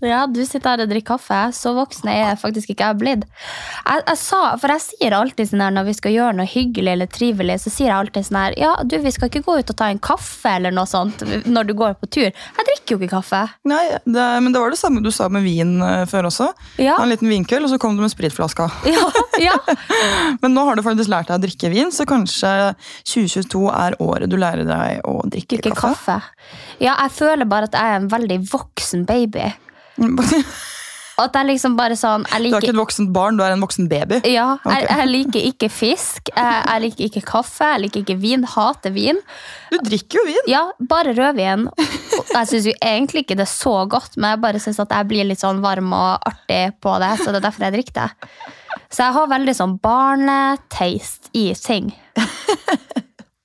Ja, du sitter her og drikker kaffe. Så voksen er jeg faktisk ikke jeg blitt. Jeg, jeg sa, for jeg sier alltid sånn her når vi skal gjøre noe hyggelig eller trivelig, så sier jeg alltid sånn her Ja, du, vi skal ikke gå ut og ta en kaffe eller noe sånt når du går på tur. Jeg drikker jo ikke kaffe. Nei, det, men det var det samme du sa med vin eh, før også. Ja. En liten vinkøll, og så kom du med spritflaska. Ja, ja. Men nå har du faktisk lært deg å drikke vin, så kanskje 2022 er året du lærer deg å drikke drikke kaffe. kaffe. Ja, jeg føler bare at jeg er en veldig voksen baby. At jeg liksom bare sånn Jeg Du er ikke et voksent barn, du er en voksen baby. Ja, jeg, jeg liker ikke fisk, jeg, jeg liker ikke kaffe, jeg liker ikke vin, hater vin. Du drikker jo vin. Ja, bare rødvin. Jeg syns jo egentlig ikke det er så godt, men jeg bare syns at jeg blir litt sånn varm og artig på det, så det er derfor jeg drikker det. Så jeg har veldig sånn barnetaste i ting.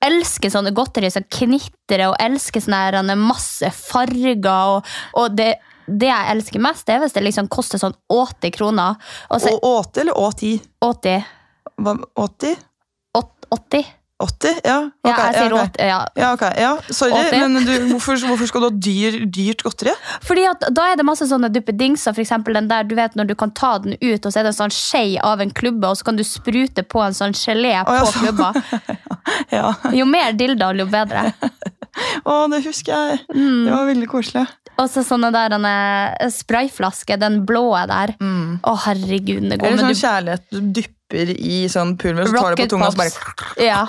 Elsker sånne godteri som knitrer, og elsker sånne her, masse farger. Og, og det, det jeg elsker mest, det er hvis det liksom koster sånn 80 kroner. Og så Og 80 eller 80? 80. Hva, 80? Åt- 80? 80? Ja, ok. Ja, jeg sier ja, ok. 80. Ja. Ja, ok. Ja, sorry, 80. men du, hvorfor, hvorfor skal du ha dyr, dyrt godteri? Fordi at Da er det masse sånne duppedingser. For eksempel den der, du vet Når du kan ta den ut, og så er det en sånn skje av en klubbe, og så kan du sprute på en sånn gelé på Å, ja, så- klubba. Ja. Jo mer dilldall, jo bedre. Å, det husker jeg. Mm. Det var veldig koselig. Og så sånne der sprayflasker, sprayflaske, den blå der. Å, herregud, det går Eller sånn du, kjærlighet du dypper i sånn pulver, så tar det Rocket på tunga, og så bare Ja,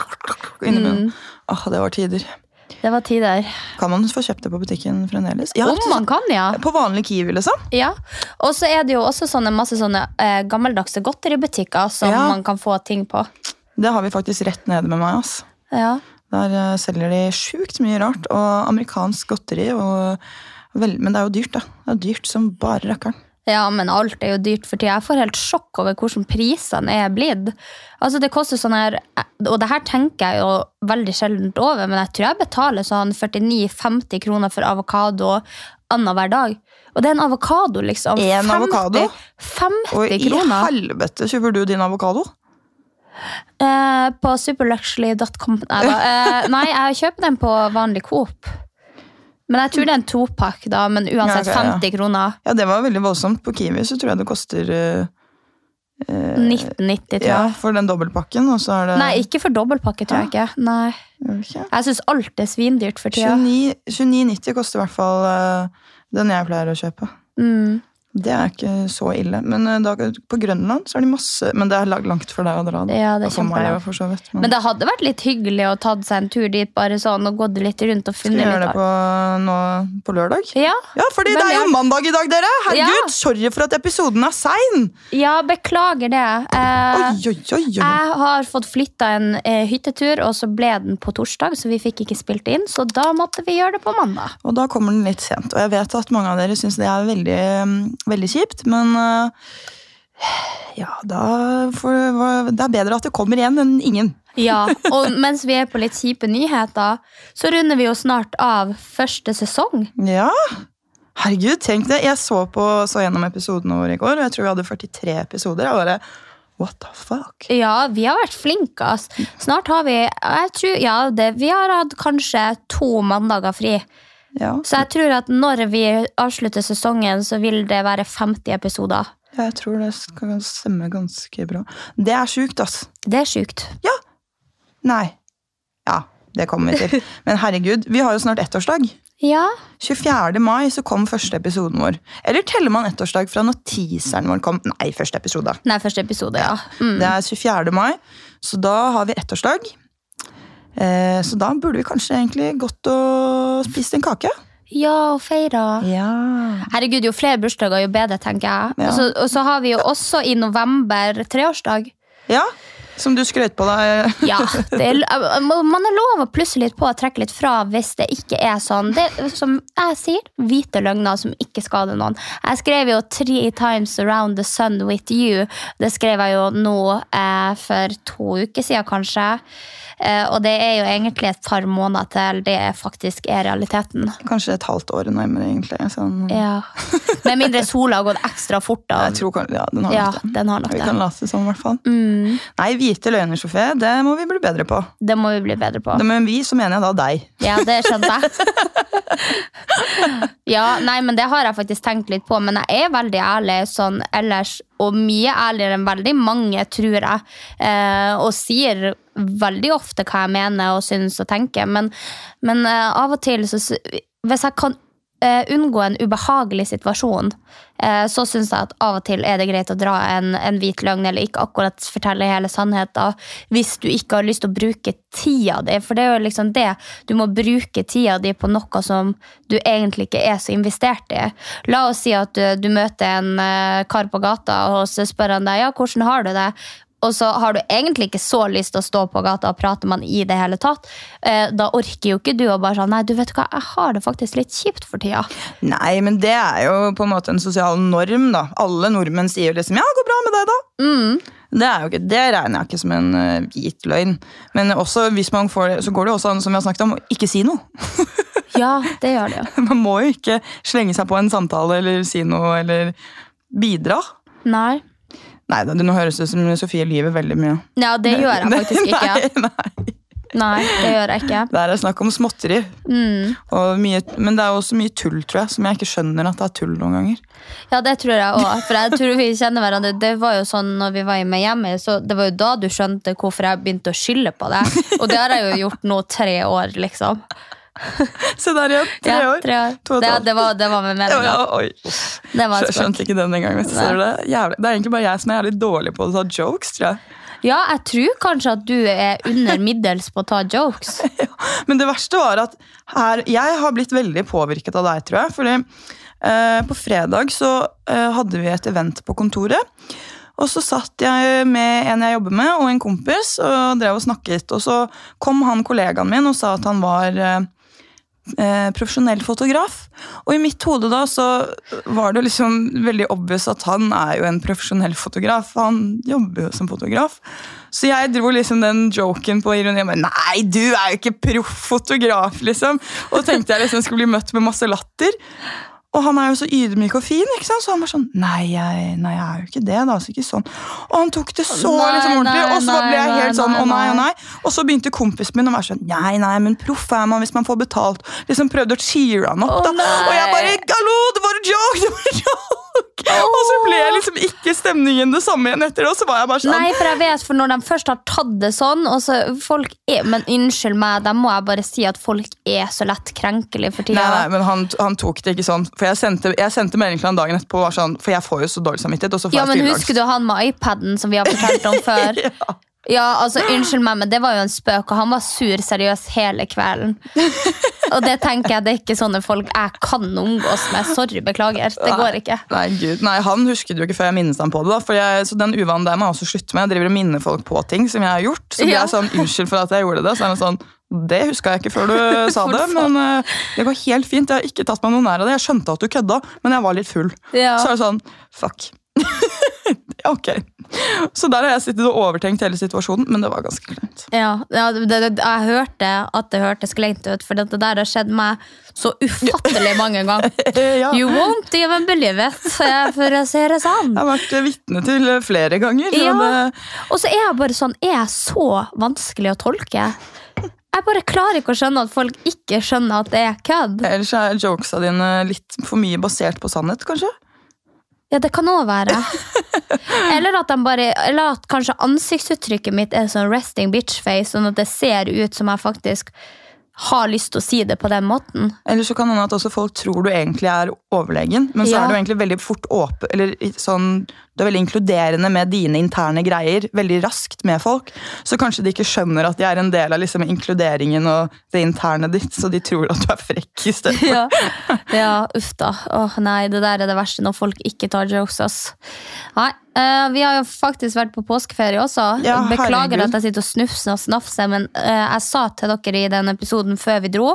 inni munnen. Mm. Åh, det var tider. det var tider. Kan man få kjøpt det på butikken fremdeles? Ja, Om man kan, ja. På vanlig Kiwi, liksom? ja. Og så er det jo også sånne, masse sånne eh, gammeldagse godteributikker som Ja. man kan få ting på. Det har vi faktisk rett nede med meg. ass. Ja. Der eh, selger de sjukt mye rart, og amerikansk godteri. Og vel, men det er jo dyrt, da. Det er dyrt som bare rakkeren. Ja, men alt er jo dyrt for tida. Jeg får helt sjokk over hvordan prisene er blitt. Altså, det koster sånn her, Og det her tenker jeg jo veldig sjelden over, men jeg tror jeg betaler sånn 49-50 kroner for avokado annenhver dag. Og det er en avokado, liksom. En 50 avokado? 50 Og i kroner. helvete kjøper du din avokado? Eh, på superluxury.com. Nei, uh, eh, nei, jeg kjøper den på vanlig Coop. Men jeg tror det er en topakk, da. Men uansett Ja, ok, ja. 50 kroner. Ja, det var veldig voldsomt. På Kiwi så tror jeg det koster uh, 1990, tror Ja, for den dobbeltpakken, og så er det Nei, ikke for dobbeltpakke, tror jeg ikke. Nei. Okay. Jeg syns alt er svindyrt for tida. 29 29,90 koster i hvert fall eh, den jeg pleier å kjøpe. Mm. Det er ikke så ille. Men eh, da, på Grønland så er de masse Men det er langt for deg å dra. Ja, det er meg, for så vidt. Men det hadde vært litt hyggelig å tatt seg en tur dit bare sånn, og gått litt rundt og Skal funnet vi gjøre det litt. på, nå, på lørdag? Ja, Ja, fordi Men det er jo mandag i dag, dere! Herregud, Ja. Sorry for at episoden er sein! ja, beklager det. Eh, Oi, oi, oi, oi. jeg har fått flytta en eh, hyttetur, og så ble den på torsdag, så vi fikk ikke spilt inn. Så da måtte vi gjøre det på mandag. Og da kommer den litt sent. Og jeg vet at mange av dere syns det er veldig, mm, veldig kjipt, men eh, ja, da for, det er bedre at det kommer igjen enn ingen. Ja, Og mens vi er på litt kjipe nyheter, så runder vi jo snart av første sesong. Ja. Herregud, tenk det. Jeg så, på, så gjennom episodene våre i går, og jeg tror vi hadde 43 episoder. Jeg bare, what the fuck? Ja, vi har vært flinke. ass. Snart har vi jeg tror, ja, det, Vi har hatt kanskje to mandager fri. Ja, Så jeg tror at når vi avslutter sesongen, så vil det være 50 episoder. jeg tror det skal stemme ganske bra. Det er sjukt, ass. Det er sjukt. Nei. Ja, det kommer vi til. Men herregud, vi har jo snart ettårsdag. Ja. 24. mai så kom første episoden vår. Eller teller man ettårsdag fra når teaseren vår kom? Nei, første episode. Nei, første episode, ja. Mm. Det er 24. mai, så da har vi ettårsdag. Eh, så da burde vi kanskje egentlig gått og spist en kake. Ja, og feira. Ja. Herregud, jo flere bursdager, jo bedre, tenker jeg. Ja. Og, så, og så har vi jo også i november treårsdag. ja. Som du skrøt på deg. Ja, det er, Man har lov å plusse litt på og trekke litt fra hvis det ikke er sånn. Det som jeg sier, hvite løgner som ikke skader noen. Jeg skrev jo 'Three times around the sun with you'. Det skrev jeg jo nå eh, for to uker siden, kanskje. Eh, og det er jo egentlig et par måneder til det faktisk er realiteten. Kanskje et halvt år nærmere, egentlig. Sånn. Ja. Med mindre sola har gått ekstra fort. Da. Jeg tror ja, den har Ja, nok det. den har nok Vi det. kan late som, i hvert fall. Mm, Nei, hvite løgner, Sofie, det må vi bli bedre på. det må vi bli bedre på. Det med vi, så mener jeg da deg. Ja, det skjønte jeg. ja, nei, men det har jeg faktisk tenkt litt på. Men jeg er veldig ærlig sånn ellers, og mye ærligere enn veldig mange, tror jeg. Eh, og sier veldig ofte hva jeg mener og syns og tenker. Men, men eh, av og til, så, hvis jeg kan eh, unngå en ubehagelig situasjon, uh, så syns jeg at av og til er det greit å dra en, en hvit løgn, eller ikke akkurat fortelle hele sannheten, hvis du ikke har lyst til å bruke tida di. For det er jo liksom det. Du må bruke tida di på noe som du egentlig ikke er så investert i. La oss si at du, du møter en uh, kar på gata, og så spør han deg ja, hvordan har du det. Og så har du egentlig ikke så lyst til å stå på gata og prate med han i det hele tatt. Eh, da orker jo ikke du å bare sånn Nei, du vet hva, jeg har det faktisk litt kjipt for tida. Nei, men det er jo på en måte en sosial norm, da. Alle nordmenn sier jo liksom 'ja, går bra med deg', da. Mm. Det, er jo ikke, det regner jeg ikke som en uh, hvit løgn. Men også hvis man får det, så går det også an, som vi har snakket om, å ikke si noe. Ja, det gjør det jo. Man må jo ikke slenge seg på en samtale eller si noe eller bidra. Nei. Nei, da, nå høres det ut som Sofie lyver veldig mye. Ja, det gjør jeg faktisk ikke. Nei, nei. Nei, det gjør jeg ikke. Det er snakk om småtteri. Mm. Mye, men det er også mye tull, tror jeg, som jeg ikke skjønner at det er tull noen ganger. Ja, det tror jeg òg. For jeg tror vi kjenner hverandre. Det var jo sånn når vi var med hjemme, så det var jo da du skjønte hvorfor jeg begynte å skylde på det. Og det har jeg jo gjort nå tre år, liksom. Se der igjen! Tre Ja, år. tre år. Det, halvt. det, var, det var med Ja, meninga. ja. Det var skjønte ikke den engang. Det Det er egentlig bare jeg som er jævlig dårlig på å ta jokes, tror jeg. Ja, jeg tror kanskje at du er under middels på å ta jokes. Men det verste var at her, jeg har blitt veldig påvirket av deg, tror jeg. Fordi eh, på fredag så eh, hadde vi et event på kontoret. Og så satt jeg med en jeg jobber med, og en kompis, og drev og snakket. Og så kom han kollegaen min og sa at han var eh, eh, profesjonell fotograf. Og i mitt hode da så var det liksom veldig obvious at han er jo en profesjonell fotograf. Han jobber jo som fotograf. Så jeg dro liksom den joken på ironi. Men nei, du er jo ikke proff fotograf, liksom. Og tenkte jeg liksom skulle bli møtt med masse latter. Og han er jo så ydmyk og fin, ikke sant? så han var sånn Nei, jeg, nei, jeg er jo ikke det. da, så ikke sånn. Og han tok det så Nei, liksom ordentlig, nei, og så ble jeg helt sånn Å nei, å nei. Og så begynte kompisen min å være sånn Nei, nei, men proff er man hvis man får betalt. Liksom prøvde å cheere han opp. Å, da. Og jeg bare nei. Hallo, det var en joke! Det var en joke! Og så ble jeg liksom ikke stemningen det samme igjen etter det. Og så var jeg bare sånn Nei, for jeg vet, for når de først har tatt det sånn og så folk er, Men unnskyld meg, da må jeg bare si at folk er så lett krenkelige for tida. Nei, nei, men han, han tok det ikke sånn. For jeg sendte, jeg sendte melding til han dagen etterpå, var sånn, for jeg får jo så dårlig samvittighet. Ja, men. Husker du han med iPaden som vi har fortalt om før? Ja. Ja, altså, Unnskyld meg, men det var jo en spøk, og han var sur seriøs hele kvelden. Og det tenker jeg, det er ikke sånne folk jeg kan omgås med. Sorry, beklager. Det går ikke. Nei, Gud, nei, Han husket jo ikke før jeg minnet ham på det. da, for jeg, så den uvanen der må jeg også slutte med. Jeg driver og minner folk på ting som jeg har gjort. Så blir jeg sånn, unnskyld for at jeg gjorde det. Så er det sånn, Det huska jeg ikke før du sa det, men uh, det går helt fint. Jeg har ikke tatt meg noe nær av det. Jeg skjønte at du kødda, men jeg var litt full. Ja. Så er det sånn, fuck. Ok. Så der har jeg sittet og overtenkt hele situasjonen, men det var ganske kleint. Ja, ja det, det, jeg hørte at det hørtes kleint ut, for det der har skjedd meg så ufattelig mange ganger. Ja. You won't even believe it, eh, for å si det sånn. Jeg har vært vitne til eh, flere ganger. Ja. og Og så er jeg bare sånn, er jeg så vanskelig å tolke? Jeg bare klarer ikke å skjønne at folk ikke skjønner at det er kødd. ellers er jokesa dine litt for mye basert på sannhet, kanskje? Ja, det kan òg være. Eller at, bare, eller at kanskje ansiktsuttrykket mitt er sånn resting bitch face, sånn at det ser ut som jeg faktisk har lyst til å si det på den måten. Eller så kan det hende at også folk tror du egentlig er overlegen, men så Ja. er du egentlig veldig fort åpen Eller sånn Du er veldig inkluderende med dine interne greier. Veldig raskt med folk. Så kanskje de ikke skjønner at de er en del av liksom inkluderingen og det interne ditt, så de tror at du er frekk i stedet. Ja, ja uff da. Åh, nei, det der er det verste når folk ikke tar jokes, ass. Nei, eh, vi har jo faktisk vært på påskeferie også. Ja, Beklager herregud. at jeg sitter og snufser og snafser, men uh, jeg sa til dere i den episoden før vi dro,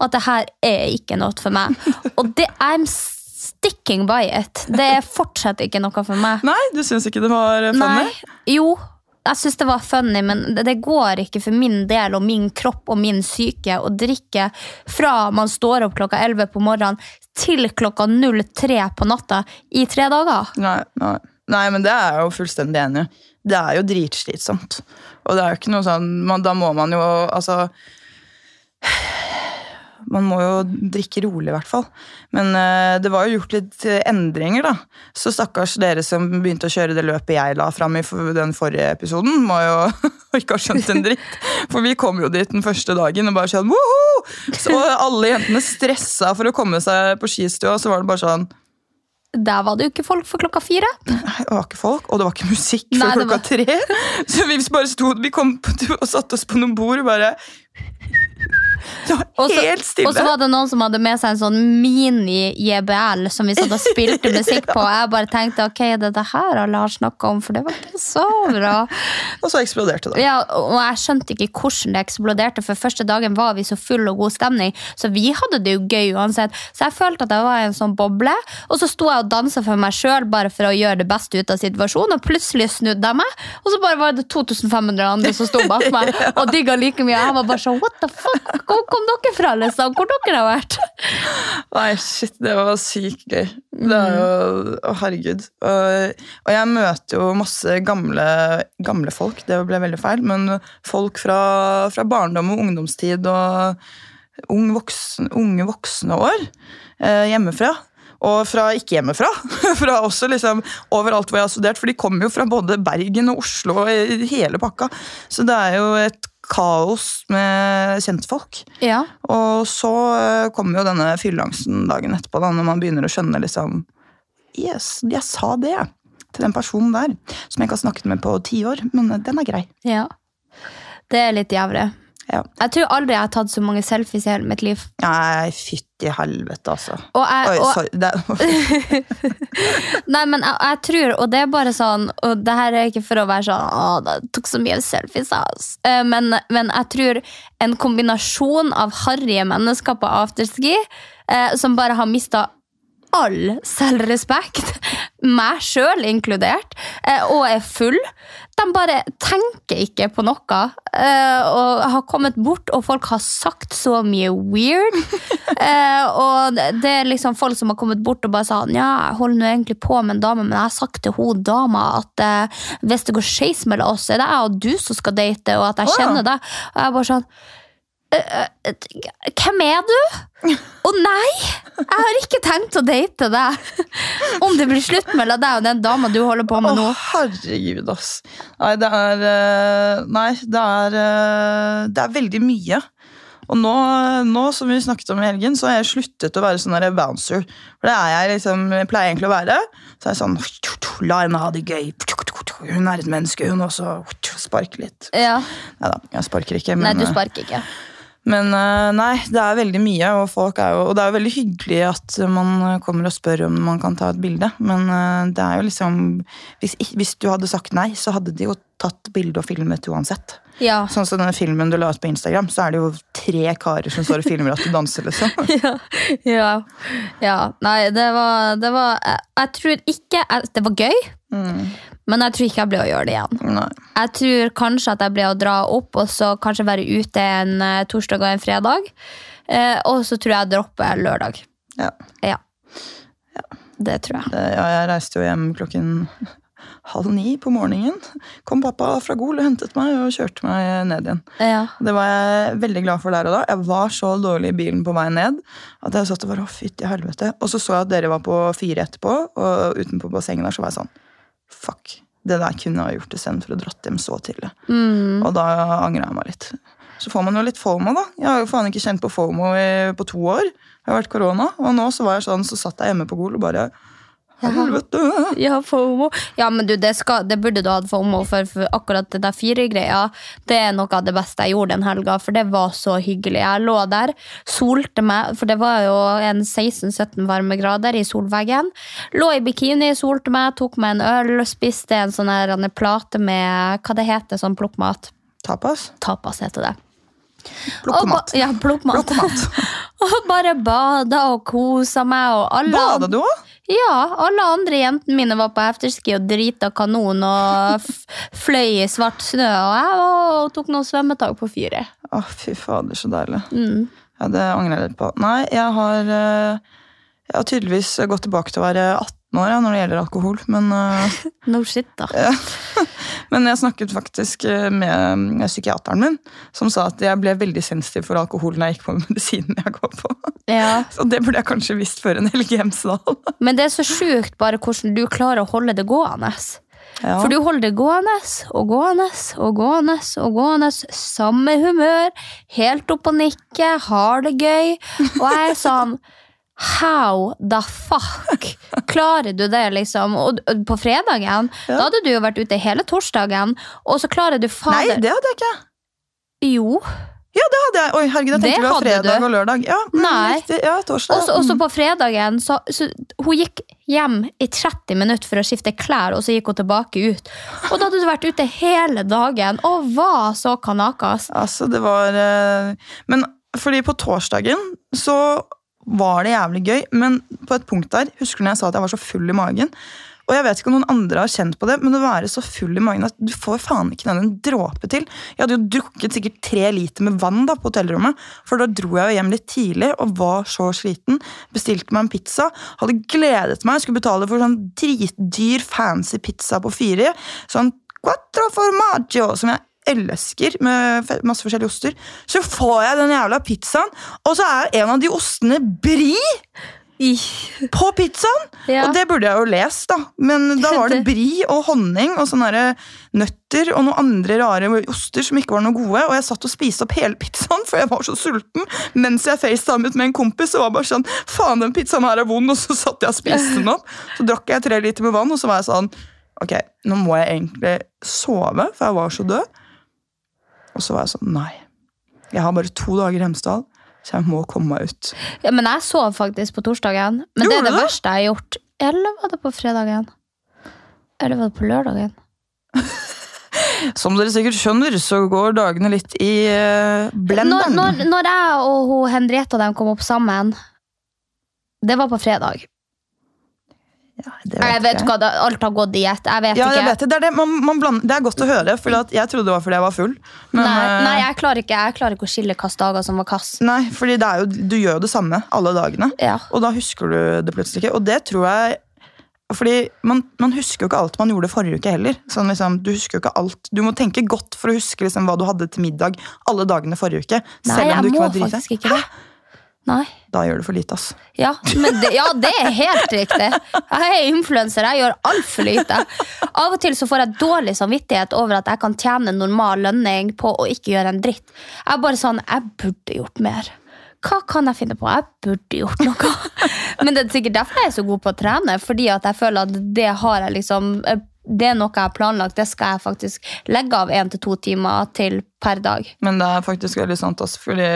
at det her er ikke noe for meg. Og det I'm sticking by it. Det er fortsatt ikke noe for meg. Nei, du syns ikke det var funny? Nei, jo, jeg syns det var funny, men det, går ikke for min del og min kropp og min syke å drikke fra man står opp klokka 11 på morgenen til klokka 03 på natta i tre dager. Nei, nei. Nei, men det er jeg jo fullstendig enig i. Det er jo dritslitsomt. Og det er jo ikke noe sånn man, Da må man jo altså Man må jo drikke rolig, i hvert fall. Men uh, det var jo gjort litt eh, endringer, da. Så stakkars dere som begynte å kjøre det løpet jeg la fram i den forrige episoden, må jo ikke ha skjønt en dritt. For vi kom jo dit den første dagen og bare sånn woho! Så alle jentene stressa for å komme seg på skistua, og så var det bare sånn Der var det jo ikke folk for klokka fire. Nei, det var ikke folk, og det var ikke musikk før Nei, klokka klokka tre. Så vi bare sto, vi kom og satte oss på noen bord og bare var Og så, helt stille. og så var det noen som hadde med seg en sånn mini-JBL som vi satt og spilte musikk på. Og jeg bare tenkte ok, det er det her alle har snakka om, for det var ikke så bra. Og så eksploderte det. Ja, og jeg skjønte ikke hvordan det eksploderte, for første dagen var vi så full og god stemning, så vi hadde det jo gøy uansett. Så jeg følte at jeg var i en sånn boble, og så sto jeg og dansa for meg sjøl bare for å gjøre det beste ut av situasjonen, og plutselig snudde jeg meg, og så bare var det 2500 andre som sto bak meg og digga like mye. Jeg var bare sånn what the fuck, hvor kom dere fra, liksom? Hvor dere har vært? Nei, shit, det var sykt gøy. Det er jo Å, herregud. Og, og jeg møter jo masse gamle, gamle folk, det ble veldig feil, men folk fra, fra barndom og ungdomstid og ung voksen, unge voksne år eh, hjemmefra. Og fra ikke hjemmefra. fra også liksom overalt hvor jeg har studert, for de kommer jo fra både Bergen og Oslo og hele pakka. Så det er jo et kaos med kjentfolk. Ja. Og så eh, kommer jo denne fylleangsten dagen etterpå, da, når man begynner å skjønne liksom Yes, jeg sa det til den personen der, som jeg ikke har snakket med på ti år, men eh, den er grei. ja. Det er litt jævlig. Ja. Jeg tror aldri jeg har tatt så mange selfies i hele mitt liv. Nei, fytti helvete, altså. Jeg, Oi, og, sorry. Nei, men jeg, jeg tror, og det er bare sånn Og det her er ikke for å være sånn Å, det tok så mye selfies, ass. Eh, Men, men jeg tror en kombinasjon av harrige mennesker på afterski eh, som bare har mista all selvrespekt, meg sjøl inkludert, eh, og er full. De bare tenker ikke på noe. eh, og har kommet bort, og folk har sagt så mye weird. Eh, og det- er liksom folk som har kommet bort og bare sa ja, jeg holder nå egentlig på med en dame, men jeg har sagt til hun dama at hvis det går skeis mellom oss, er det jeg og du som skal date, og at jeg kjenner deg. Og jeg bare sånn «Eh, eh, hvem er du? Å nei! Jeg har ikke tenkt å date deg. Om det blir slutt mellom deg og den dama du holder på med Å, Oh, herregud, ass. Nei, det er eh, Nei, det er eh, Det er veldig mye. Og nå, nå, som vi snakket om i helgen, så har jeg sluttet å være sånn der bouncer. For det er jeg liksom, jeg pleier egentlig å være. Så er jeg sånn La henne ha det gøy. Hun er et menneske, hun også. Spark litt. Ja. Nei da, jeg sparker ikke. Nei, du eh, sparker ikke. Men eh, nei, det er veldig mye, og, folk er jo, og det er jo veldig hyggelig at man kommer og spør om man kan ta et bilde. Men eh, det er jo liksom hvis, hvis du hadde sagt nei, så hadde de jo tatt bilde og filmet uansett. Ja. Sånn som denne filmen du la ut på Instagram, så er det jo tre karer som står og filmer at du danser. liksom. ja. ja. ja. Nei, det var, det var jeg, jeg tror ikke jeg, Det var gøy, men jeg tror ikke jeg blir å gjøre det igjen. Nei. Jeg tror kanskje at jeg blir å dra opp og så kanskje være ute en eh, torsdag og en fredag. Eh, og så tror jeg jeg dropper lørdag. Ja. Ja. Det tror jeg. Det, ja, jeg reiste jo hjem klokken halv ni på morgenen kom pappa fra Gol og hentet meg og kjørte meg ned igjen. Ja. Det var jeg veldig glad for der og da. Jeg var så dårlig i bilen på vei ned at jeg satt og var å fytti helvete. Og så så jeg at dere var på fire etterpå, og utenpå bassenget der så var jeg sånn Fuck. Det der kunne jeg ha gjort istedenfor å dratt hjem så tidlig. Mm. Og da angra jeg meg litt. Så får man jo litt fomo, da. Jeg har jo faen ikke kjent på fomo i, på to år. Det har vært korona, og nå så var jeg sånn, så satt jeg hjemme på Gol og bare Helvete! Ja, FOMO. Ja, men du, det, skal, det burde du hatt FOMO for, for akkurat det der fire-greia. Det er noe av det beste jeg gjorde den helga, for det var så hyggelig. Jeg lå der, solte meg, for det var jo en 16-17 varmegrader i solveggen. Lå i bikini, solte meg, tok meg en øl, spiste en sånn plate med hva det heter, sånn plukkmat. Tapas? Tapas heter det. Ba- Ja. Plukkemat. og bare bada og kosa meg. Og alle Bada du òg? Ja, alle andre jentene mine var på afterski og drita kanon og fløy i svart snø. Og jeg og tok noen svømmetak på fyret. Å, fy fader, så deilig. Mm. Ja, Det angrer jeg litt på. Nei, jeg har, eh, jeg har tydeligvis gått tilbake til å være 18 år ja, når det gjelder alkohol. Men, uh, No shit, da. men jeg snakket faktisk eh, med psykiateren min, som sa at jeg ble veldig sensitiv for alkohol når jeg gikk på medisinen jeg går på. Ja. Så det burde jeg kanskje visst før en Helge Hjemsdal. Men det er så sjukt bare hvordan du klarer å holde det gående. Ja. For du holder det gående og gående og gående og gående. Samme humør, helt opp og nikke, har det gøy. Og jeg er sånn How the fuck klarer du det, liksom? Og på fredagen, da hadde du jo vært ute hele torsdagen, og så klarer du fader Nei, det hadde jeg ikke. Jo. Ja, det hadde jeg. Oi, herregud, jeg tenkte det var fredag du. og lørdag. Ja, Nei. Riktig. Ja, torsdag. Også, også på fredagen, så, så hun gikk hjem i 30 minutter for å skifte klær, og så gikk hun tilbake ut. Og da hadde du vært ute hele dagen og var så kanakas. Altså, det var eh, Men fordi på torsdagen så var det jævlig gøy, men på et punkt der Husker du når jeg sa at jeg var så full i magen? Og jeg vet ikke om noen andre har kjent på det, men å være så full i magen at du får faen ikke ned en dråpe til. Jeg hadde jo drukket sikkert tre liter med vann da på hotellrommet, for da dro jeg jo hjem litt tidlig og var så sliten. Bestilte meg en pizza, hadde gledet meg, skulle betale for sånn dritdyr, fancy pizza på fire. Sånn quattro formaggio, som jeg elsker, med masse forskjellige oster. Så får jeg den jævla pizzaen, og så er en av de ostene brie! på pizzaen! Ja. Og det burde jeg jo lest, da. Men da var det bri og honning og sånne nøtter og noen andre rare oster som ikke var noe gode. Og jeg satt og spiste opp hele pizzaen, for jeg var så sulten. Mens jeg facetimet med en kompis, og var bare sånn Faen, den pizzaen her er vond. Og så satt jeg og spiste den opp. Så drakk jeg tre liter med vann, og så var jeg sånn Ok, nå må jeg egentlig sove, for jeg var så død. Og så var jeg sånn Nei. Jeg har bare to dager i Hemsedal, så jeg må komme meg ut. Ja, men jeg sov faktisk på torsdagen. Men det er det det? verste jeg har gjort. Eller var det på fredagen? Eller var det på lørdagen? Som dere sikkert skjønner, så går dagene litt i blenderen. Når, når, når jeg og hun Henriette og dem kom opp sammen Det var på fredag. Det Jeg vet hva, alt har gått i ett. Jeg vet Ja, ikke. jeg vet det. Det er, det. Man, man blander, det er godt å høre, for jeg trodde det var fordi jeg var full. Men, nei, eh, nei, jeg klarer ikke Jeg klarer ikke å skille hvilke dager som var hvilke. nei, fordi det er jo, du gjør jo det samme alle dagene. Ja. Og da husker du det plutselig ikke. Og det tror jeg fordi man, man husker jo ikke alt man gjorde forrige uke heller. Sånn liksom, du husker jo ikke alt. Du må tenke godt for å huske liksom, hva du hadde til middag alle dagene forrige uke. Nei, selv om du ikke var drita. Nei. Da gjør du for lite, ass. Ja, men det, ja, det er helt riktig. Jeg er influenser, jeg gjør altfor lite. Av og til så får jeg dårlig samvittighet over at jeg kan tjene normal lønning på å ikke gjøre en dritt. Jeg er bare sånn, jeg burde gjort mer. Hva kan jeg finne på? Jeg burde gjort noe. Men det er sikkert derfor jeg er så god på å trene, fordi at jeg føler at det har jeg liksom det er noe jeg har planlagt, det skal jeg faktisk legge av én til to timer til per dag. Men det er faktisk veldig sant, ass. Fordi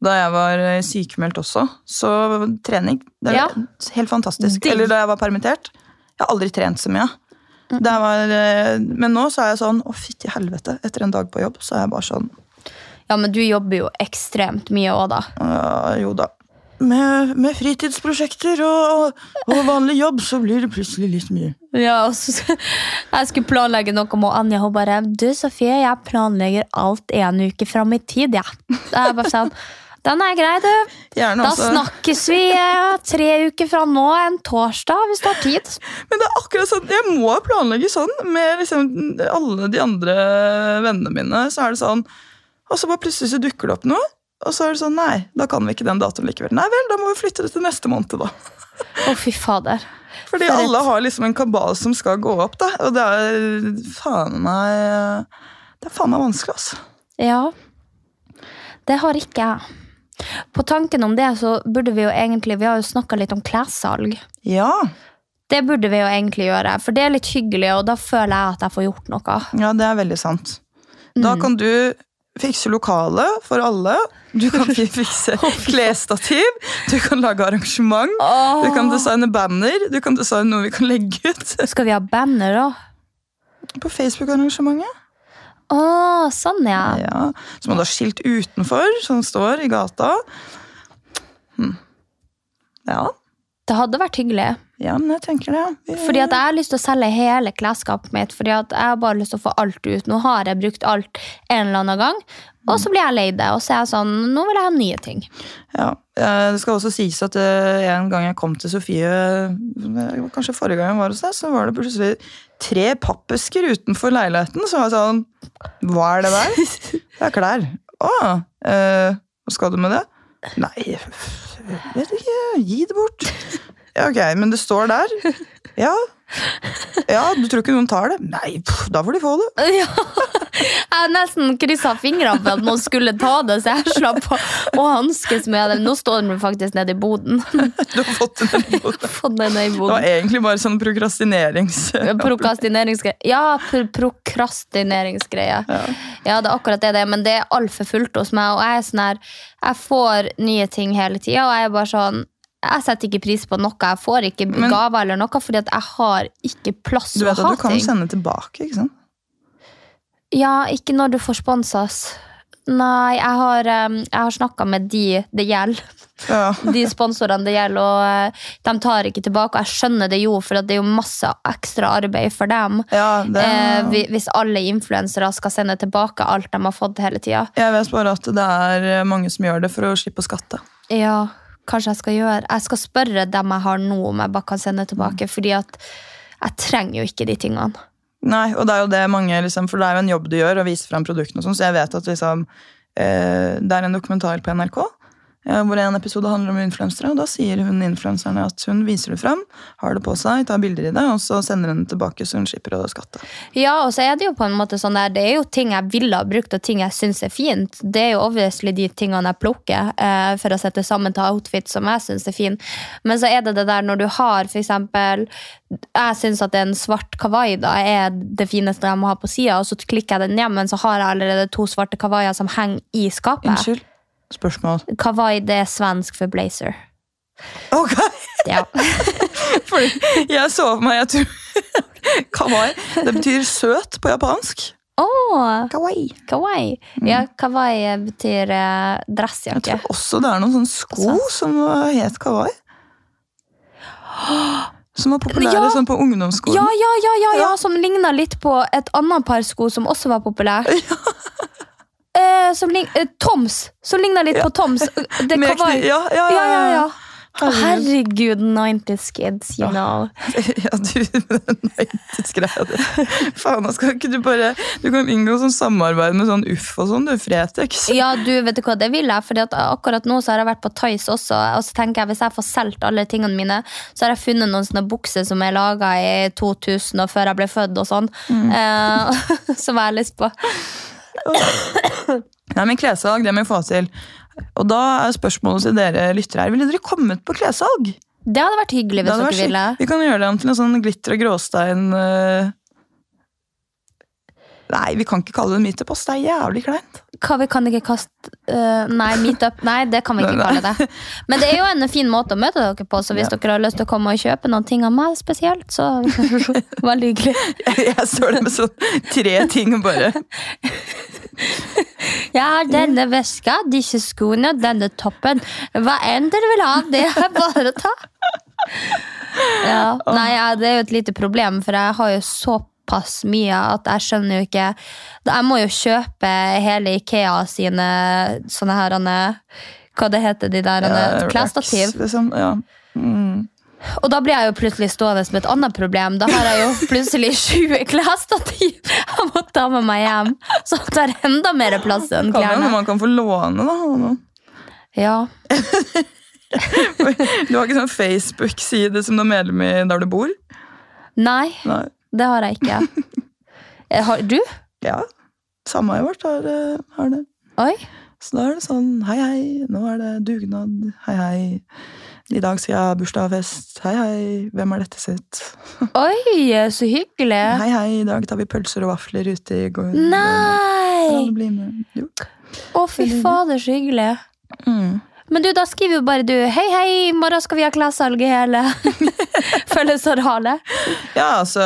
da jeg var eh, sykemeldt også, så trening det er Ja. helt fantastisk. Eller da jeg var permittert. Jeg har aldri trent så mye. Det var, eh, men nå så er jeg sånn Å, fytti helvete. Etter en dag på jobb så er jeg bare sånn Ja, men du jobber jo ekstremt mye òg, da. Uh, Jo da. Med, med fritidsprosjekter og, og vanlig jobb så blir det plutselig litt mye. Ja, og så, Jeg skulle planlegge noe med Anja. Hun bare Du, Sofie, jeg planlegger alt en uke fram i tid, jeg. Ja. Jeg bare sånn Den er grei, du. Gjerne Da også. snakkes vi eh, tre uker fra nå, en torsdag, hvis du har tid. Men det er akkurat sånn, jeg må planlegge sånn med liksom alle de andre vennene mine. Så er det sånn, og så bare plutselig så dukker det opp noe, og så er det sånn, nei, da kan vi ikke den datoen likevel. Nei vel, da må vi flytte det til neste måned da. Å, fy fader. Fordi For alle har liksom en kabal som skal gå opp da, og det er faen meg, det er faen meg vanskelig altså. Ja. Det har ikke jeg. På tanken om det, så burde vi jo egentlig Vi har jo snakka litt om klessalg. Ja, Det burde vi jo egentlig gjøre, for det er litt hyggelig, og da føler jeg at jeg får gjort noe. ja, det er veldig sant. Da kan du fikse lokale for alle. Du kan fikse klesstativ, du kan lage arrangement, du kan designe banner, du kan designe noe vi kan legge ut Skal vi ha banner, da? på Facebook-arrangementet. Å, sånn, ja. Ja, Som hadde skilt utenfor, som står i gata. Hm. Ja, Det hadde vært hyggelig. ja, men jeg tenker det. Vi- Fordi at jeg har lyst til å selge hele klesskapet mitt. Fordi at jeg har bare lyst til å få alt ut. Nå har jeg brukt alt en eller annen gang, og så blir jeg lei det. Og så er jeg sånn, nå vil jeg ha nye ting. Ja, eh, Det skal også sies at eh, en gang jeg kom til Sofie, eh, kanskje forrige gang jeg var hos deg, så var det plutselig tre pappesker utenfor leiligheten. Så var jeg sånn Hva er det der? Det er klær. Å, eh, hva skal du med det? Nei, vet ikke. Gi det bort. Ja, ok, men det står der. Ja. Ja, du tror ikke noen tar det? Nei, pff, da får de få det. Ja. Jeg har nesten kryssa fingrene for at noen skulle ta det, så jeg slapp å, å hanskes med det. Nå står den faktisk nede i boden. Du har fått den i boden. Den i boden. Det var egentlig bare sånn prokrastinerings... Prokrastineringsgreie. Ja, pr prokrastineringsgreie. Ja. det er akkurat det det er, men det er altfor fullt hos meg. Og jeg er sånn her, jeg får nye ting hele tida, og jeg er bare sånn jeg setter ikke pris på noe. Jeg får ikke gaver eller noe, fordi jeg har ikke plass Du til å vet at du kan ting. sende tilbake, ikke sant? Ja, ikke når du får sponsas. Nei, jeg har, jeg har snakka med de det gjelder. Ja. De sponsorene det gjelder, og uh, de tar ikke tilbake. Og jeg skjønner det jo, for det er jo masse ekstra arbeid for dem. Ja, det, Eh, hvis alle influensere skal sende tilbake alt de har fått hele tida. jeg vet bare at det er mange som gjør det for å slippe å skatte. Ja, kanskje jeg skal gjøre Jeg skal spørre dem jeg har nå, om jeg bare kan sende tilbake. Fordi at jeg trenger jo ikke de tingene. Nei, og det er jo det mange, liksom, for det er jo en jobb du gjør, å vise fram produktene og sånn, så jeg vet at liksom, eh, det er en dokumentar på NRK, hvor en episode handler om influensere, og da sier hun influenserne at hun viser det fram, har det på seg, tar bilder i det, og så sender hun det tilbake, så hun slipper å skatte. Ja, og så er det jo på en måte sånn der Det er jo ting jeg ville ha brukt, og ting jeg syns er fint. Det er jo obviously de tingene jeg plukker eh, for å sette sammen til outfit som jeg syns er fin. Men så er det det der når du har eksempel Jeg syns at en svart kawaii da er det fineste jeg må ha på sida, og så klikker jeg den hjem, men så har jeg allerede to svarte kawaiier som henger i skapet. Unnskyld? Spørsmål. Kawaii det er svensk for blazer. Ok! Ja. Fordi jeg så for meg, jeg tror Kawaii, det betyr søt på japansk. Oh, Kawaii. kawaii. Ja, kawaii betyr eh, Jeg tror også det er noen sånne sko som het kawaii. Som var populære Ja. sånn på ungdomsskolen. Ja, ja, ja, ja, ja, Ja. som ligna litt på et annet par sko som også var populært. Eh, som lig eh, Toms! Som ligner litt på Toms. Det Med kawaii. kni- ja, ja, Ja, ja, ja. Å, Herregud. herregud, 90's kids, you know. Ja, du, den greier di. Faen, da skal ikke du bare Du kan inngå sånn samarbeid med sånn Uff og sånn, du. Fretex. Ja, du, vet du hva, det vil jeg. Fordi at akkurat nå så har jeg vært på Tice også. Og så tenker jeg, hvis jeg får solgt alle tingene mine, så har jeg funnet noen sånne bukser som er laga i 2000 og før jeg ble født og sånn. Eh, som jeg har lyst på. Nei, men Klessalg, det må vi få til. Og da er spørsmålet til dere lyttere her. Ville dere kommet på klessalg? Det hadde vært hyggelig hvis dere ville. Vi kan gjøre det om til en sånn glitter og gråstein eh. Nei, vi kan ikke kalle det meetup, ass. Det er jævlig kleint. Hva vi kan ikke kaste uh, Nei, meetup. Nei, det kan vi ikke kalle det. Men det er jo en fin måte å møte dere på, så hvis dere har lyst til å komme og kjøpe noen ting av meg spesielt, så veldig hyggelig. Jeg står der med sånn tre ting og bare Jeg har denne veska, disse skoene og denne toppen. Hva enn dere vil ha, det er bare å ta. Ja, nei, ja, det er jo et lite problem, for jeg har jo såpass mye at jeg skjønner jo ikke Jeg må jo kjøpe hele Ikea sine sånne her hva det heter, de der Ja, klesstativ. Liksom. Ja. Mm. Og da blir jeg jo plutselig stående med et annet problem. Da har jeg jo plutselig 20 klesstativ jeg må ta med meg hjem. Så det tar enda mer plass enn Kan hende man kan få låne, da. Ja. Du har ikke sånn Facebook-side som du er medlem i der du bor? Nei, Nei. Det har jeg ikke. Eh, Har du? Ja. Samme i vårt har, eh, har det. Oi. Så da er det sånn hei, hei, nå er det dugnad. Hei, hei. I dag skal jeg ha bursdagsfest. Hei, hei. Hvem er dette sitt? Oi, så hyggelig. Hei, hei. I dag tar vi pølser og vafler ute i går. Nei! det blir med. Jo. Å, fy fader, så hyggelig. Mm. Men du, da skriver jo bare du Hei, hei, i morgen skal vi ha klessalg i hele Følgesorhalet. Ja, altså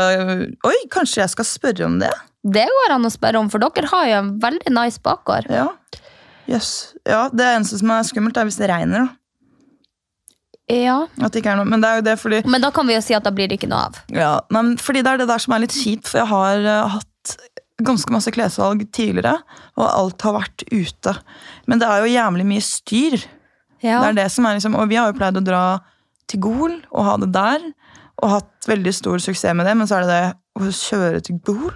Oi, kanskje jeg skal spørre om det? Det går an å spørre om, for dere har jo en veldig nice bakgård. Ja. Yes. Ja, det eneste som er skummelt, er hvis det regner. da. Ja. Noe. Men det jo det fordi Men da kan vi jo si at da blir det ikke noe av. Ja, nei, men fordi det er det der som er litt kjipt, for jeg har uh, hatt ganske masse klessalg tidligere, og alt har vært ute. Men det er jo jævlig mye styr. Ja. Det er det som er liksom, og vi har jo pleid å dra til Gol og ha det der, og hatt veldig stor suksess med det, men så er det det å kjøre til Gol.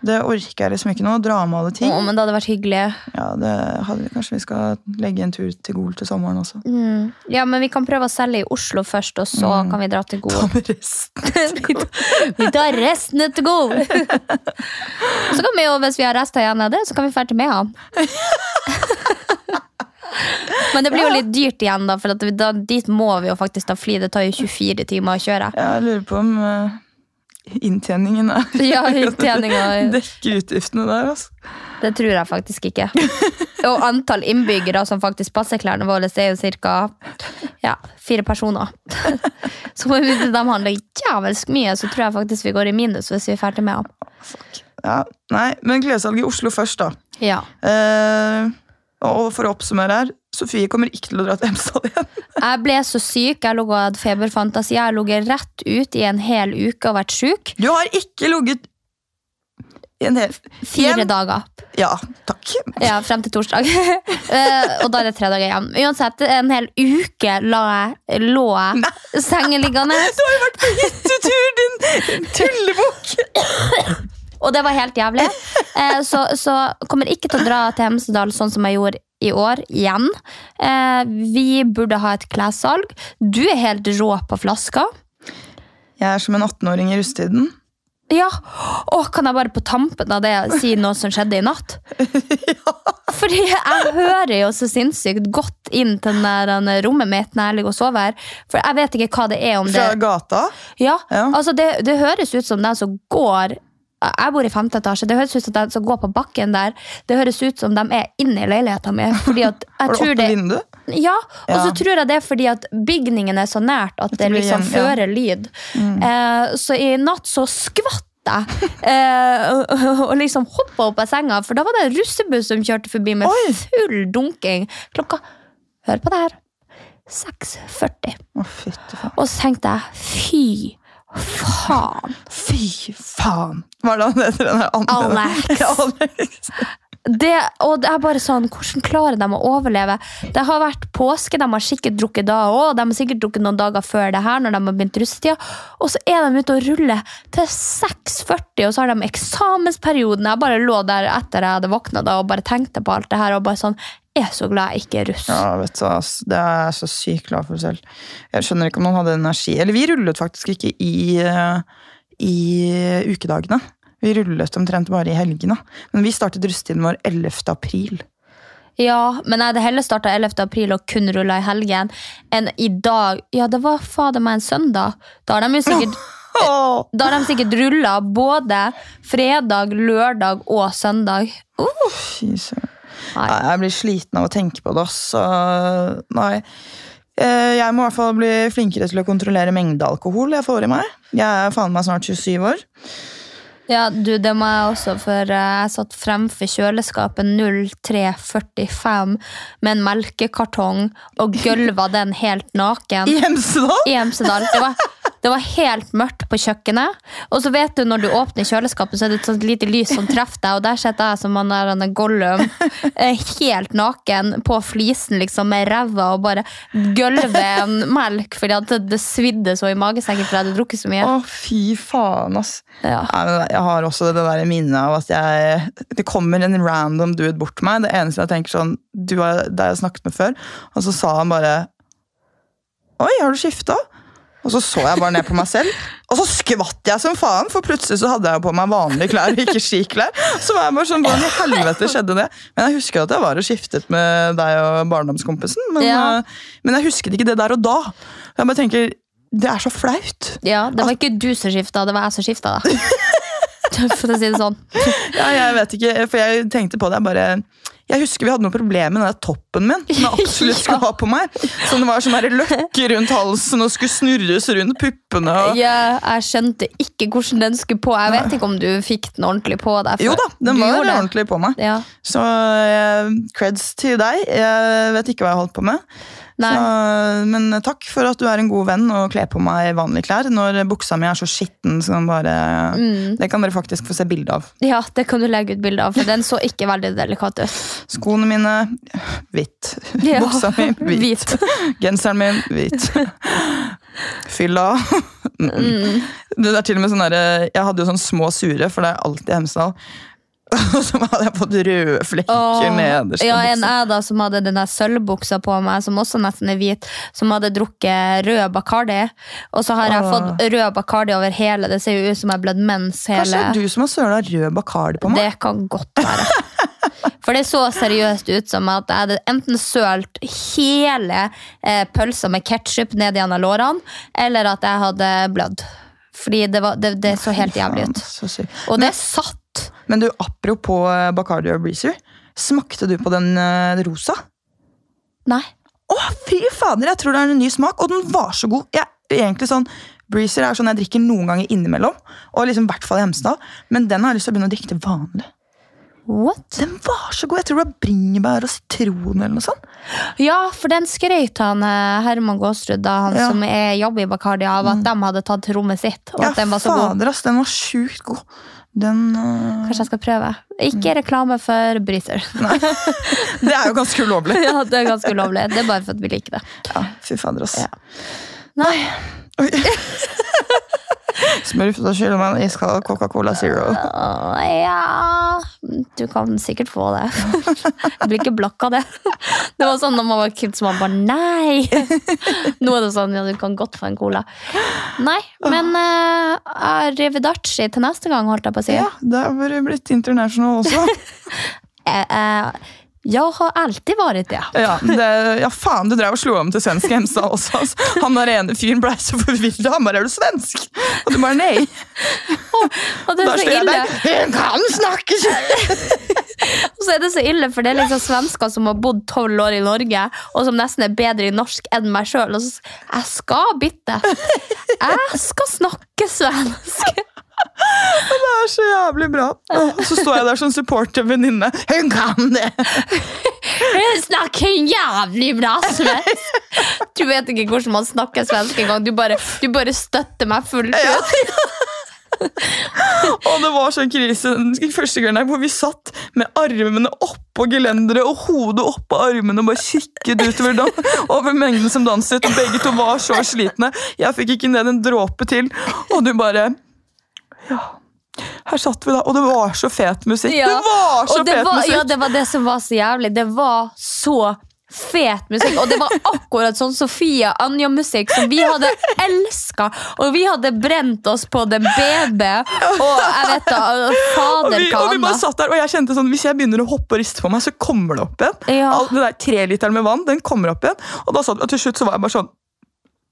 Det orker jeg liksom ikke nå, å dra med alle ting. Å, men det hadde vært hyggelig. Ja, det hadde, Kanskje vi skal legge en tur til Gol til sommeren også. Mm. Ja, men vi kan prøve å selge i Oslo først, og så Mm. kan vi dra til Ta Gol. med resten. vi tar resten til Gol! så kan vi jo, hvis vi har rester igjen av det, så kan vi dra med han. Men det blir jo litt dyrt igjen, da, for da, dit må vi jo faktisk ta fly. Det tar jo 24 timer å kjøre. Jeg lurer på om uh, inntjeningen er Ja, inntjeningen. Dekker utgiftene der, altså. Det tror jeg faktisk ikke. Og antall innbyggere som faktisk passer klærne våre, er jo ca. Ja, fire personer. Så hvis de handler jævelsk mye, så tror jeg faktisk vi går i minus hvis vi er ferdig med dem. Ja, nei, men klessalget i Oslo først, da. Ja. Eh, og for å oppsummere her, Sofie kommer ikke til å dra til Hemsedal igjen. Jeg ble så syk, jeg lå og hadde feberfantasi. Jeg har ligget rett ut i en hel uke og vært syk. Du har ikke ligget i en hel Fire en... dager. Ja, takk. Ja, frem til torsdag. Eh, og da er det tre dager igjen. Uansett, en hel uke la jeg, lå jeg sengeliggende. Du har jo vært på hyttetur, din tullebukk! Og det var helt jævlig. Eh, så, så kommer ikke til å dra til Hemsedal sånn som jeg gjorde i år igjen. Eh, vi burde ha et klessalg. Du er helt rå på flaska. Jeg er som en 18-åring i rusttiden. Ja, Åh, Kan jeg bare på tampen av det si noe som skjedde i natt? ja. Fordi jeg hører jo så sinnssykt godt inn til den der, rommet mitt når jeg ligger og sover. For jeg vet ikke hva det er om det Fra gata. Ja, Ja. altså det, det høres ut som den som går Jeg bor i femte etasje. Det høres ut som de som går på bakken der. Det høres ut som de er inne i leiligheten min. Fordi at jeg tror det, ja, og så tror jeg det er fordi at bygningen er så nært at det liksom igjen, ja. Mm. fører lyd. Eh, så i natt så skvatt jeg. Eh, og, og liksom hoppa opp av senga, for da var det en russebuss som kjørte forbi med Oi. full dunking. Klokka Hør på det her. 6.40. Å. Og så tenkte jeg fy faen. Fy faen! Hva er det han heter? Den andre? Alex. Det, og det er bare sånn, Hvordan klarer de å overleve? Det har vært påske, de har sikkert drukket da òg. De har sikkert drukket noen dager før det her, når de har begynt russetida. Og så er de ute og ruller til 6.40, og så har de eksamensperioden. Jeg bare lå der etter jeg hadde våkna og bare tenkte på alt det her. og bare sånn, er så glad jeg ikke er russ. Ja, vet du, ass. Det er jeg så sykt glad for selv. Jeg skjønner ikke om noen hadde energi. Eller vi rullet faktisk ikke i, eh, i ukedagene. Vi rullet omtrent bare i helgene. Men vi startet russetiden vår 11. april. Ja, men jeg hadde heller starta 11. april og kun rulla i helgen enn i dag. Ja, det var fader meg en søndag. Da har de jo sikkert! Da har de sikkert rulla både fredag, lørdag og søndag. Uh. Nei. Jeg blir sliten av å tenke på det, også. Så, Nei. Eh, Jeg må i hvert fall bli flinkere til å kontrollere mengde alkohol jeg får i meg. Jeg er faen meg snart 27 år. Ja, du, det må jeg også, for eh, jeg satt fremfor kjøleskapet 0345 med en melkekartong og gølva den helt naken. I Hemsedal! I Hemsedal. Det var Det var helt mørkt på kjøkkenet. Og så vet du når du åpner kjøleskapet, så er det et sånt lite lys som treffer deg, og der sitter jeg som han der han er Gollum, eh, helt naken på flisen liksom med ræva og bare gølver melk fordi at det, det svidde så i magesekken fordi jeg hadde drukket så mye. Å, fy faen, ass. Ja. Jeg har også det der minnet av at jeg Det kommer en random dude bort til meg. Det eneste jeg tenker sånn du har jeg snakket med før. Og så sa han bare Oi, har du skifta? Og så så jeg bare ned på meg selv, og så skvatt jeg som faen. For plutselig så hadde jeg på meg vanlige klær ikke skiklær. Så var jeg bare sånn, Hvordan i helvete skjedde det? Men jeg husker at jeg var og skiftet med deg og barndomskompisen. Men, Ja. eh, men jeg husket ikke det der og da. Jeg bare tenker, Det er så flaut. Ja, det var ikke du som skifta, det var jeg som skifta, da. For å si det sånn. Ja, jeg vet ikke, for jeg tenkte på det. Jeg bare jeg husker vi hadde noen problemer med den der toppen min. Som jeg absolutt skulle ha på meg. Som det var sånn løkke rundt halsen og skulle snurres rundt puppene. Og... Ja, jeg skjønte ikke hvordan den skulle på. Jeg vet ikke om du fikk den ordentlig på deg. Jo da, den var ordentlig på meg. Ja. Så uh, creds til deg. Jeg vet ikke hva jeg holdt på med. Så, men takk for at du er en god venn og kler på meg vanlige klær når buksa mi er så skitten som bare Mm. Det kan dere faktisk få se bilde av. ja, det kan du legge ut bilde av, for den så ikke veldig delikat ut. Skoene mine hvitt. Ja, Buksa mi hvit. Genseren min hvit. Fylla. Mm. Det er til og med sånn Jeg hadde jo sånn små sure, for det er alltid Hemsedal. Og så hadde jeg fått røde flekker nederst. ja, en jeg da som hadde den der sølvbuksa på meg, som også nesten er hvit, som hadde drukket rød Bacardi. Og så har jeg Åh. fått rød Bacardi over hele. Det ser jo ut som jeg har blødd mens hele Kanskje det er du som har søla rød bacardi på meg? Det kan godt være. For det så seriøst ut som at jeg hadde enten sølt hele eh, pølsa med ketsjup ned gjennom lårene, eller at jeg hadde blødd. Fordi det, var, det, det så helt jævlig ut. Og det satt. Men du, apropos eh, Bacardi og Breezer. Smakte du på den eh, rosa? Nei. Å, fy fader, jeg tror det er en ny smak, og den var så god. Jeg, egentlig sånn, Breezer er sånn jeg drikker noen ganger innimellom, og liksom i hvert fall i Hemsedal. Men den har jeg lyst til å begynne å drikke til vanlig. What? Den var så god! Jeg tror det var bringebær og sitron eller noe sånt. Ja, for den skrøt han eh, Herman Gåsrud, da, han Ja. som er jobber i Bacardi, av at de hadde tatt til rommet sitt. Og Ja, at den var så god. fader, ass, den var sjukt god. Den uh... Kanskje jeg skal prøve. Ikke reklame for Breezer. Det er jo ganske ulovlig. ja, det er ganske ulovlig. Det er bare for at vi liker det. Ja, fy fader, ass. Ja. Nei. Smurf, da skylder man iskald Coca-Cola Zero. Uh, ja Du kan sikkert få det. Jeg blir ikke blakk av det. Det var sånn når man var kid, så man bare nei! Nå er det sånn ja, du kan godt få en cola. Nei, men uh, arrivederci til neste gang, holdt jeg på å si. Ja, det har blitt international også. uh, eh, jeg har alltid vært det. Ja, det, ja faen, du drev og slo om til svensk hemsa også. Altså. Han der ene fyren ble så forvirra. Han bare 'er du svensk?' Og du bare 'nei'. Og det er så ille. der 'hun kan snakke Og så er det så ille, for det er liksom svensker som har bodd tolv år i Norge, og som nesten er bedre i norsk enn meg sjøl. Jeg skal bytte. Jeg skal snakke svensk. Det er så jævlig bra. Og så står jeg der som supporter venninne. 'Hun kan det!' Hun snakker jævlig bra svensk. Du vet ikke hvordan man snakker svensk engang. Du, bare- du bare støtter meg fullt ut. Og det var sånn krise første gangen hvor vi satt med armene oppå gelenderet og hodet oppå armene og bare kikket utover da, over mengden som danset. Og begge to var så slitne. Jeg fikk ikke ned en dråpe til. Og du bare Ja. Her satt vi da, og det var så fet musikk. Ja. Det var så det fet var, musikk! ja, det var det som var så jævlig. Det var så fet musikk. Og det var akkurat sånn Sofia Anja-musikk som vi hadde elska. Og vi hadde brent oss på den BB og jeg vet da, Og fader vi, hva og vi bare satt der, og jeg kjente sånn, Hvis jeg begynner å hoppe og riste på meg, så kommer det opp igjen. Ja. All, det der Treliteren med vann den kommer opp igjen. Og da satt og til slutt så var jeg bare sånn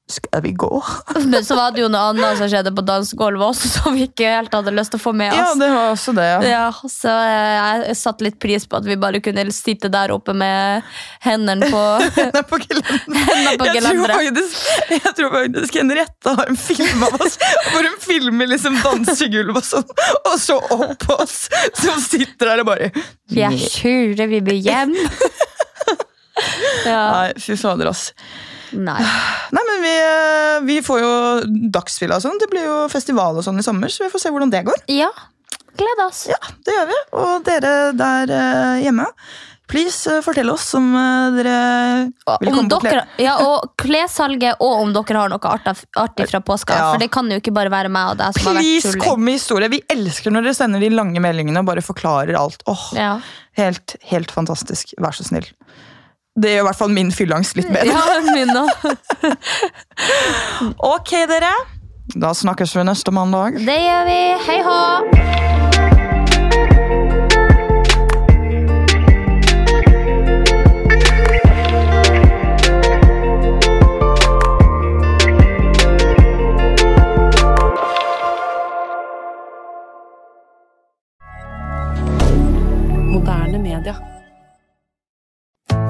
Skal vi gå? Men så var det jo noe annet som skjedde på dansegulvet også, som vi ikke helt hadde lyst til å få med Ja, det var også det. ja. Ja, så eh, jeg satte litt pris på at vi bare kunne sitte der oppe med hendene på, Hendene på gelenderet. Jeg jeg tror faktisk Henriette har en film av oss hvor hun filmer liksom dansegulvet og sånn, og så opp på oss som sitter der og bare Jeg sure vi blir hjem. Ja, Nei, fy fader, ass. Nei. Nei, men vi, eh, vi får jo dagsfylla og sånn. Det blir jo festival og sånn i sommer, så vi får se hvordan det går. Ja, gled oss. Ja, det gjør vi. Og dere der eh, hjemme, please eh, fortell oss om dere vil Om komme på kle... ja, og klessalget, og om dere har noe artig, fra påska. Ja. For det kan jo ikke bare være meg og deg Please, kom med historie. Vi elsker når dere sender de lange meldingene og bare forklarer alt. Åh, Ja. helt, helt fantastisk. Vær så snill. Det gjør i hvert fall min fylleangst litt bedre. ja, min da. Ok, dere. Da snakkes vi neste mandag. Det gjør vi. Hei hå!